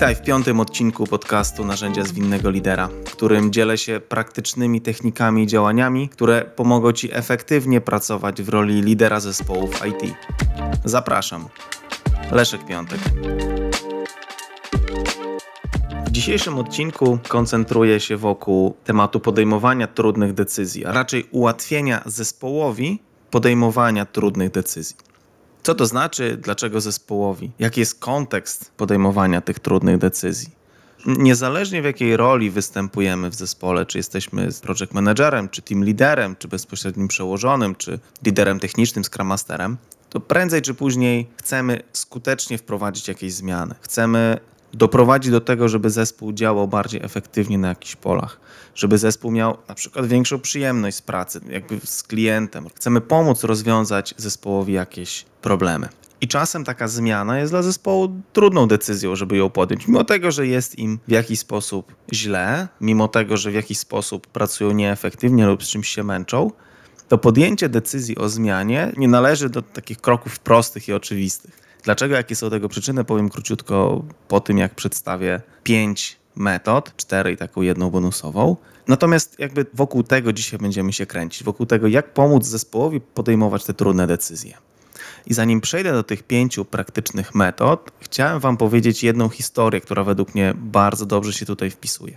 Witaj w piątym odcinku podcastu Narzędzia Zwinnego Lidera, w którym dzielę się praktycznymi technikami i działaniami, które pomogą Ci efektywnie pracować w roli lidera zespołów IT. Zapraszam. Leszek Piątek. W dzisiejszym odcinku koncentruję się wokół tematu podejmowania trudnych decyzji, a raczej ułatwienia zespołowi podejmowania trudnych decyzji. Co to znaczy, dlaczego zespołowi? Jaki jest kontekst podejmowania tych trudnych decyzji? Niezależnie w jakiej roli występujemy w zespole, czy jesteśmy project managerem, czy team liderem, czy bezpośrednim przełożonym, czy liderem technicznym, scrum masterem, to prędzej czy później chcemy skutecznie wprowadzić jakieś zmiany. Chcemy doprowadzić do tego, żeby zespół działał bardziej efektywnie na jakichś polach, żeby zespół miał na przykład większą przyjemność z pracy, jakby z klientem. Chcemy pomóc rozwiązać zespołowi jakieś problemy. I czasem taka zmiana jest dla zespołu trudną decyzją, żeby ją podjąć, mimo tego, że jest im w jakiś sposób źle, mimo tego, że w jakiś sposób pracują nieefektywnie lub z czymś się męczą, to podjęcie decyzji o zmianie nie należy do takich kroków prostych i oczywistych. Dlaczego, jakie są tego przyczyny, powiem króciutko po tym, jak przedstawię pięć metod, cztery i taką jedną bonusową. Natomiast jakby wokół tego dzisiaj będziemy się kręcić, wokół tego, jak pomóc zespołowi podejmować te trudne decyzje. I zanim przejdę do tych pięciu praktycznych metod, chciałem Wam powiedzieć jedną historię, która według mnie bardzo dobrze się tutaj wpisuje.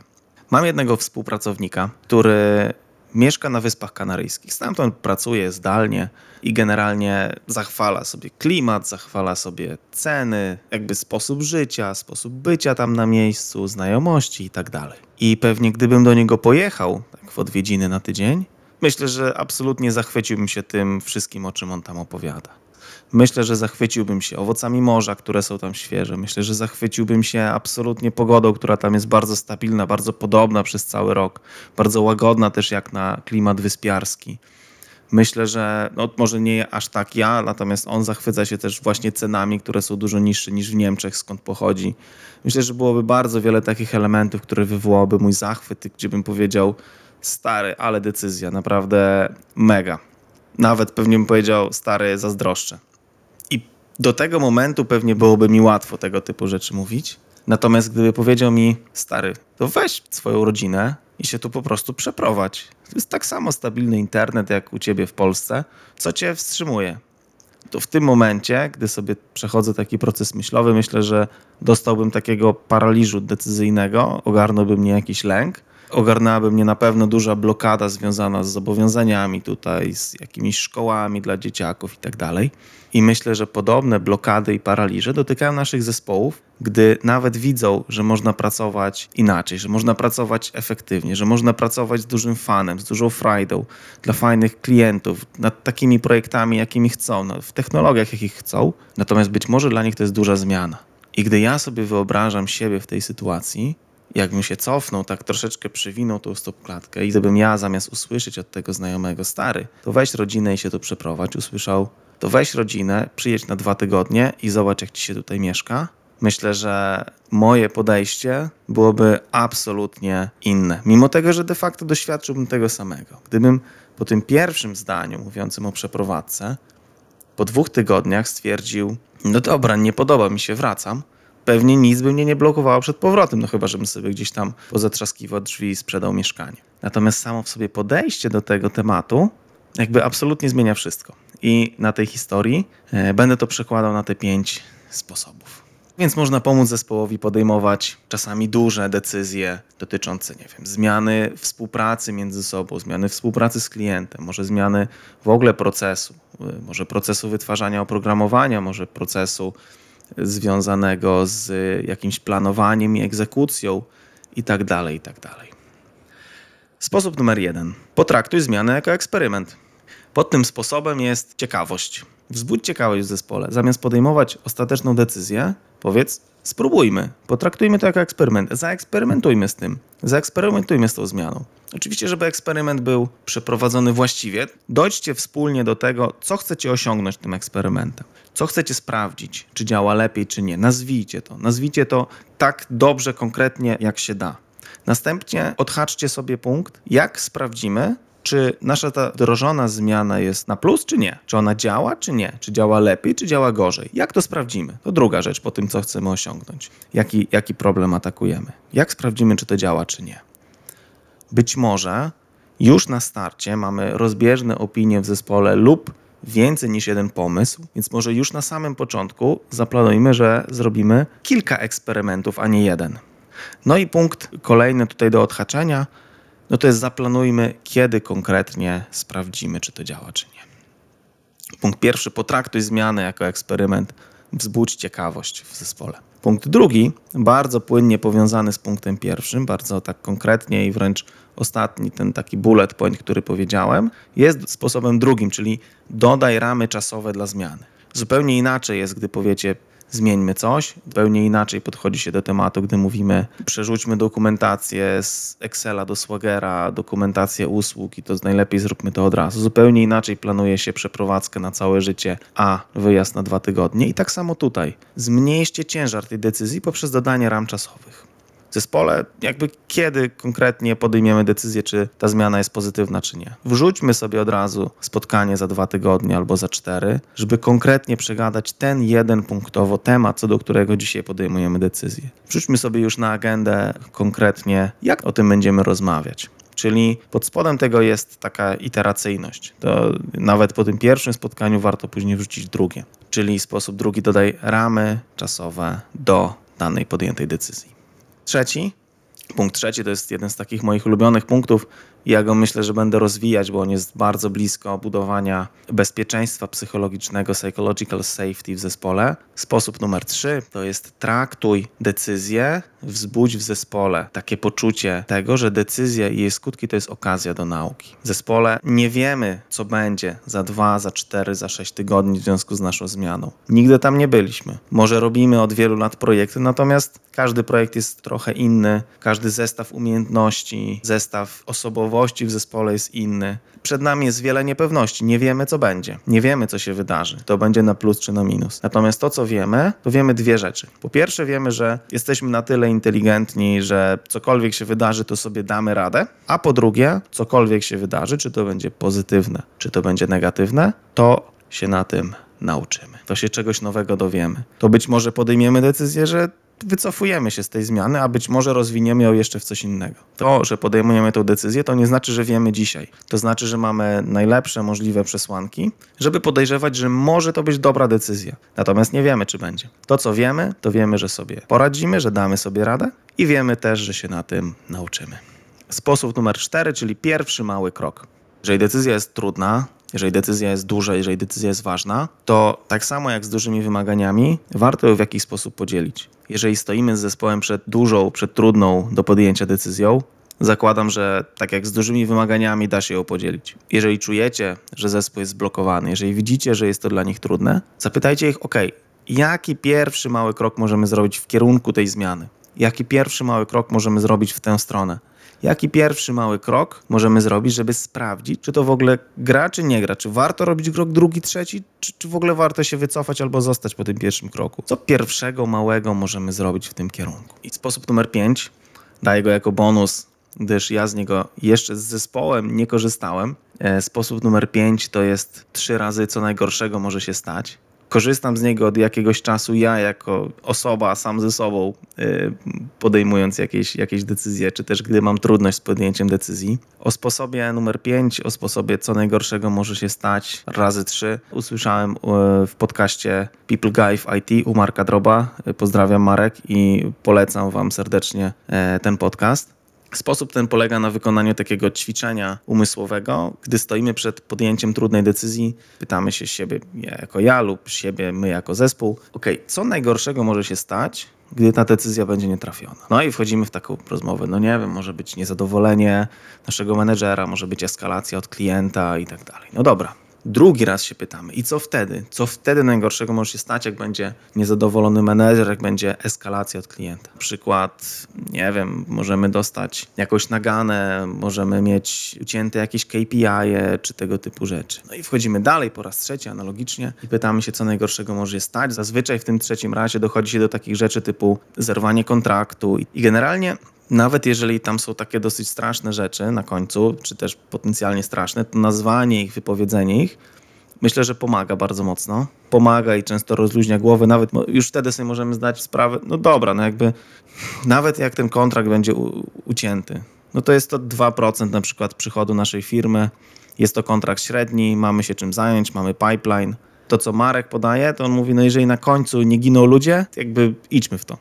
Mam jednego współpracownika, który mieszka na Wyspach Kanaryjskich. Stamtąd pracuje zdalnie i generalnie zachwala sobie klimat, zachwala sobie ceny, jakby sposób życia, sposób bycia tam na miejscu, znajomości i tak. I pewnie gdybym do niego pojechał, tak w odwiedziny na tydzień, myślę, że absolutnie zachwyciłbym się tym wszystkim, o czym on tam opowiada. Myślę, że zachwyciłbym się owocami morza, które są tam świeże. Myślę, że zachwyciłbym się absolutnie pogodą, która tam jest bardzo stabilna, bardzo podobna przez cały rok, bardzo łagodna też jak na klimat wyspiarski. Myślę, że no, może nie aż tak ja, natomiast on zachwyca się też właśnie cenami, które są dużo niższe niż w Niemczech, skąd pochodzi. Myślę, że byłoby bardzo wiele takich elementów, które wywołałyby mój zachwyt, gdzie bym powiedział, stary, ale decyzja, naprawdę mega. Nawet pewnie bym powiedział, stary, zazdroszczę. Do tego momentu pewnie byłoby mi łatwo tego typu rzeczy mówić. Natomiast gdyby powiedział mi, stary, to weź swoją rodzinę i się tu po prostu przeprowadź. To jest tak samo stabilny internet jak u ciebie w Polsce. Co cię wstrzymuje? To w tym momencie, gdy sobie przechodzę taki proces myślowy, myślę, że dostałbym takiego paraliżu decyzyjnego, ogarnąłby mnie jakiś lęk ogarnęłaby mnie na pewno duża blokada związana z zobowiązaniami tutaj, z jakimiś szkołami dla dzieciaków i tak dalej. I myślę, że podobne blokady i paraliże dotykają naszych zespołów, gdy nawet widzą, że można pracować inaczej, że można pracować efektywnie, że można pracować z dużym fanem, z dużą frajdą dla fajnych klientów, nad takimi projektami, jakimi chcą, w technologiach, jakich chcą. Natomiast być może dla nich to jest duża zmiana. I gdy ja sobie wyobrażam siebie w tej sytuacji, jakbym się cofnął, tak troszeczkę przywinął tą stopklatkę i gdybym ja zamiast usłyszeć od tego znajomego stary, to weź rodzinę i się tu przeprowadź, usłyszał, to weź rodzinę, przyjedź na dwa tygodnie i zobacz, jak ci się tutaj mieszka. Myślę, że moje podejście byłoby absolutnie inne, mimo tego, że de facto doświadczyłbym tego samego. Gdybym po tym pierwszym zdaniu mówiącym o przeprowadzce, po dwóch tygodniach stwierdził, no dobra, nie podoba mi się, wracam, pewnie nic by mnie nie blokowało przed powrotem, no chyba, żebym sobie gdzieś tam pozatrzaskiwał drzwi i sprzedał mieszkanie. Natomiast samo w sobie podejście do tego tematu jakby absolutnie zmienia wszystko. I na tej historii e, będę to przekładał na te pięć sposobów. Więc można pomóc zespołowi podejmować czasami duże decyzje dotyczące, nie wiem, zmiany współpracy między sobą, zmiany współpracy z klientem, może zmiany w ogóle procesu, e, może procesu wytwarzania oprogramowania, może procesu związanego z jakimś planowaniem i egzekucją itd. Tak itd. Tak Sposób numer jeden. Potraktuj zmianę jako eksperyment. Pod tym sposobem jest ciekawość. Wzbudź ciekawość w zespole. Zamiast podejmować ostateczną decyzję, powiedz: spróbujmy, potraktujmy to jako eksperyment, zaeksperymentujmy z tym, zaeksperymentujmy z tą zmianą. Oczywiście, żeby eksperyment był przeprowadzony właściwie, dojdźcie wspólnie do tego, co chcecie osiągnąć tym eksperymentem, co chcecie sprawdzić, czy działa lepiej, czy nie. Nazwijcie to, nazwijcie to tak dobrze, konkretnie, jak się da. Następnie odhaczcie sobie punkt, jak sprawdzimy, czy nasza ta wdrożona zmiana jest na plus, czy nie? Czy ona działa, czy nie? Czy działa lepiej, czy działa gorzej? Jak to sprawdzimy? To druga rzecz po tym, co chcemy osiągnąć. Jaki, jaki problem atakujemy? Jak sprawdzimy, czy to działa, czy nie? Być może już na starcie mamy rozbieżne opinie w zespole lub więcej niż jeden pomysł, więc może już na samym początku zaplanujmy, że zrobimy kilka eksperymentów, a nie jeden. No i punkt kolejny tutaj do odhaczenia, no to jest zaplanujmy, kiedy konkretnie sprawdzimy, czy to działa, czy nie. Punkt pierwszy, potraktuj zmianę jako eksperyment, wzbudź ciekawość w zespole. Punkt drugi, bardzo płynnie powiązany z punktem pierwszym, bardzo tak konkretnie i wręcz ostatni, ten taki bullet point, który powiedziałem, jest sposobem drugim, czyli dodaj ramy czasowe dla zmiany. Zupełnie inaczej jest, gdy powiecie, zmieńmy coś. Zupełnie inaczej podchodzi się do tematu, gdy mówimy przerzućmy dokumentację z Excela do Swagera, dokumentację usług i to najlepiej zróbmy to od razu. Zupełnie inaczej planuje się przeprowadzkę na całe życie, a wyjazd na dwa tygodnie. I tak samo tutaj. Zmniejszcie ciężar tej decyzji poprzez dodanie ram czasowych zespole, jakby kiedy konkretnie podejmiemy decyzję, czy ta zmiana jest pozytywna, czy nie. Wrzućmy sobie od razu spotkanie za dwa tygodnie albo za cztery, żeby konkretnie przegadać ten jeden punktowo temat, co do którego dzisiaj podejmujemy decyzję. Wrzućmy sobie już na agendę konkretnie, jak o tym będziemy rozmawiać. Czyli pod spodem tego jest taka iteracyjność. To nawet po tym pierwszym spotkaniu warto później wrzucić drugie. Czyli sposób drugi dodaj ramy czasowe do danej podjętej decyzji. Trzeci, punkt trzeci to jest jeden z takich moich ulubionych punktów. Ja go myślę, że będę rozwijać, bo on jest bardzo blisko budowania bezpieczeństwa psychologicznego, psychological safety w zespole. Sposób numer trzy to jest traktuj decyzję, wzbudź w zespole takie poczucie tego, że decyzja i jej skutki to jest okazja do nauki. W zespole nie wiemy, co będzie za dwa, za cztery, za sześć tygodni w związku z naszą zmianą. Nigdy tam nie byliśmy. Może robimy od wielu lat projekty, natomiast każdy projekt jest trochę inny, każdy zestaw umiejętności, zestaw osobowości w zespole jest inny. Przed nami jest wiele niepewności. Nie wiemy, co będzie. Nie wiemy, co się wydarzy. To będzie na plus czy na minus. Natomiast to, co wiemy, to wiemy dwie rzeczy. Po pierwsze, wiemy, że jesteśmy na tyle inteligentni, że cokolwiek się wydarzy, to sobie damy radę. A po drugie, cokolwiek się wydarzy, czy to będzie pozytywne, czy to będzie negatywne, to się na tym nauczymy. To się czegoś nowego dowiemy. To być może podejmiemy decyzję, że wycofujemy się z tej zmiany, a być może rozwiniemy ją jeszcze w coś innego. To, że podejmujemy tę decyzję, to nie znaczy, że wiemy dzisiaj. To znaczy, że mamy najlepsze możliwe przesłanki, żeby podejrzewać, że może to być dobra decyzja. Natomiast nie wiemy, czy będzie. To, co wiemy, to wiemy, że sobie poradzimy, że damy sobie radę i wiemy też, że się na tym nauczymy. Sposób numer cztery, czyli pierwszy mały krok. Jeżeli decyzja jest trudna, jeżeli decyzja jest duża, jeżeli decyzja jest ważna, to tak samo jak z dużymi wymaganiami, warto ją w jakiś sposób podzielić. Jeżeli stoimy z zespołem przed dużą, przed trudną do podjęcia decyzją, zakładam, że tak jak z dużymi wymaganiami da się ją podzielić. Jeżeli czujecie, że zespół jest zblokowany, jeżeli widzicie, że jest to dla nich trudne, zapytajcie ich, ok, jaki pierwszy mały krok możemy zrobić w kierunku tej zmiany? Jaki pierwszy mały krok możemy zrobić w tę stronę? Jaki pierwszy mały krok możemy zrobić, żeby sprawdzić, czy to w ogóle gra, czy nie gra? Czy warto robić krok drugi, trzeci, czy, czy w ogóle warto się wycofać albo zostać po tym pierwszym kroku? Co pierwszego małego możemy zrobić w tym kierunku? I sposób numer pięć, daję go jako bonus, gdyż ja z niego jeszcze z zespołem nie korzystałem. E, sposób numer pięć to jest trzy razy co najgorszego może się stać korzystam z niego od jakiegoś czasu ja jako osoba sam ze sobą y, podejmując jakieś, jakieś decyzje, czy też gdy mam trudność z podjęciem decyzji. O sposobie numer 5, o sposobie co najgorszego może się stać razy 3 usłyszałem y, w podcaście People Guy w IT u Marka Droba. Pozdrawiam Marek i polecam wam serdecznie e, ten podcast. Sposób ten polega na wykonaniu takiego ćwiczenia umysłowego. Gdy stoimy przed podjęciem trudnej decyzji, pytamy się siebie ja jako ja lub siebie my jako zespół, ok, co najgorszego może się stać, gdy ta decyzja będzie nietrafiona. No i wchodzimy w taką rozmowę. No nie wiem, może być niezadowolenie naszego menedżera, może być eskalacja od klienta i tak dalej. No dobra, Drugi raz się pytamy, i co wtedy? Co wtedy najgorszego może się stać, jak będzie niezadowolony menedżer, jak będzie eskalacja od klienta? Przykład, nie wiem, możemy dostać jakąś naganę, możemy mieć ucięte jakieś KPI, -e, czy tego typu rzeczy. No i wchodzimy dalej po raz trzeci, analogicznie, i pytamy się, co najgorszego może się stać. Zazwyczaj w tym trzecim razie dochodzi się do takich rzeczy typu zerwanie kontraktu i generalnie nawet jeżeli tam są takie dosyć straszne rzeczy na końcu, czy też potencjalnie straszne, to nazwanie ich, wypowiedzenie ich, myślę, że pomaga bardzo mocno. Pomaga i często rozluźnia głowę, nawet już wtedy sobie możemy zdać sprawę, no dobra, no jakby nawet jak ten kontrakt będzie u, ucięty, no to jest to 2% na przykład przychodu naszej firmy, jest to kontrakt średni, mamy się czym zająć, mamy pipeline. To, co Marek podaje, to on mówi, no jeżeli na końcu nie giną ludzie, jakby idźmy w to.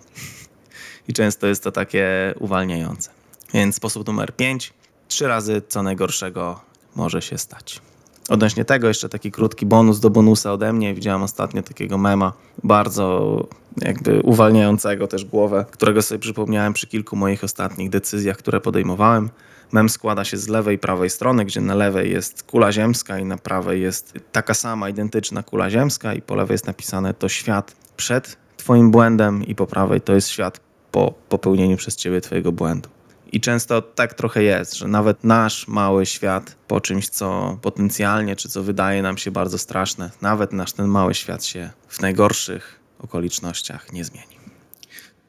I często jest to takie uwalniające. Więc sposób numer 5. Trzy razy co najgorszego może się stać. Odnośnie tego jeszcze taki krótki bonus do bonusa ode mnie. Widziałem ostatnio takiego mema, bardzo jakby uwalniającego też głowę, którego sobie przypomniałem przy kilku moich ostatnich decyzjach, które podejmowałem. Mem składa się z lewej i prawej strony, gdzie na lewej jest kula ziemska i na prawej jest taka sama, identyczna kula ziemska i po lewej jest napisane to świat przed twoim błędem i po prawej to jest świat po popełnieniu przez ciebie twojego błędu. I często tak trochę jest, że nawet nasz mały świat po czymś, co potencjalnie, czy co wydaje nam się bardzo straszne, nawet nasz ten mały świat się w najgorszych okolicznościach nie zmieni.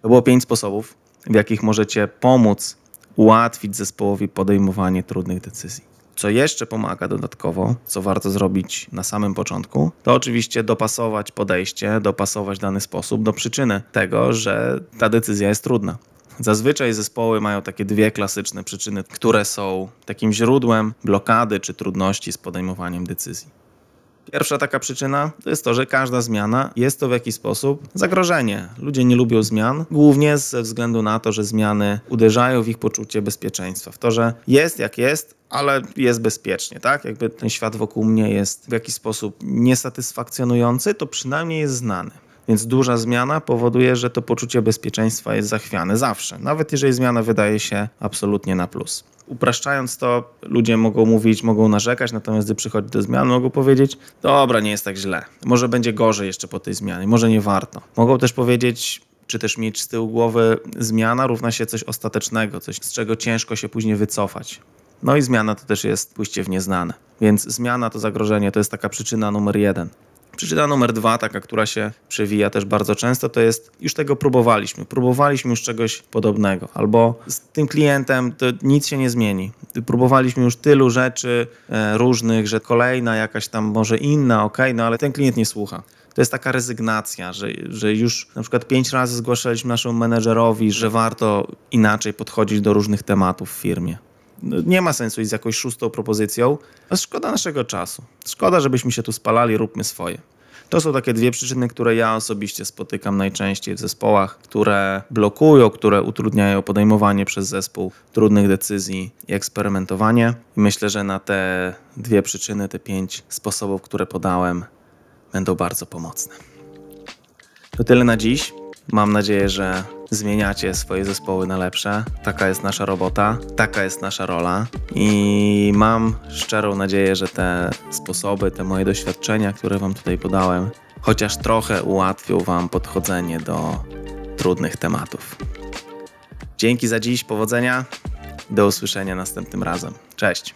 To było pięć sposobów, w jakich możecie pomóc ułatwić zespołowi podejmowanie trudnych decyzji. Co jeszcze pomaga dodatkowo, co warto zrobić na samym początku, to oczywiście dopasować podejście, dopasować dany sposób do przyczyny tego, że ta decyzja jest trudna. Zazwyczaj zespoły mają takie dwie klasyczne przyczyny, które są takim źródłem blokady czy trudności z podejmowaniem decyzji. Pierwsza taka przyczyna to jest to, że każda zmiana jest to w jakiś sposób zagrożenie. Ludzie nie lubią zmian, głównie ze względu na to, że zmiany uderzają w ich poczucie bezpieczeństwa, w to, że jest jak jest, ale jest bezpiecznie, tak? Jakby ten świat wokół mnie jest w jakiś sposób niesatysfakcjonujący, to przynajmniej jest znany. Więc duża zmiana powoduje, że to poczucie bezpieczeństwa jest zachwiane zawsze, nawet jeżeli zmiana wydaje się absolutnie na plus. Upraszczając to, ludzie mogą mówić, mogą narzekać, natomiast gdy przychodzi do zmiany, mogą powiedzieć: Dobra, nie jest tak źle, może będzie gorzej jeszcze po tej zmianie, może nie warto. Mogą też powiedzieć, czy też mieć z tyłu głowy, zmiana równa się coś ostatecznego, coś z czego ciężko się później wycofać. No i zmiana to też jest pójście w nieznane. Więc zmiana to zagrożenie, to jest taka przyczyna numer jeden. Przyczyna numer dwa, taka, która się przewija też bardzo często, to jest już tego próbowaliśmy. Próbowaliśmy już czegoś podobnego, albo z tym klientem to nic się nie zmieni. Próbowaliśmy już tylu rzeczy e, różnych, że kolejna jakaś tam może inna, ok, no ale ten klient nie słucha. To jest taka rezygnacja, że, że już na przykład pięć razy zgłaszaliśmy naszemu menedżerowi, że warto inaczej podchodzić do różnych tematów w firmie. Nie ma sensu iść z jakąś szóstą propozycją. Szkoda naszego czasu. Szkoda, żebyśmy się tu spalali, róbmy swoje. To są takie dwie przyczyny, które ja osobiście spotykam najczęściej w zespołach, które blokują, które utrudniają podejmowanie przez zespół trudnych decyzji i eksperymentowanie. I myślę, że na te dwie przyczyny, te pięć sposobów, które podałem, będą bardzo pomocne. To tyle na dziś. Mam nadzieję, że zmieniacie swoje zespoły na lepsze. Taka jest nasza robota, taka jest nasza rola i mam szczerą nadzieję, że te sposoby, te moje doświadczenia, które Wam tutaj podałem, chociaż trochę ułatwią Wam podchodzenie do trudnych tematów. Dzięki za dziś, powodzenia. Do usłyszenia następnym razem. Cześć.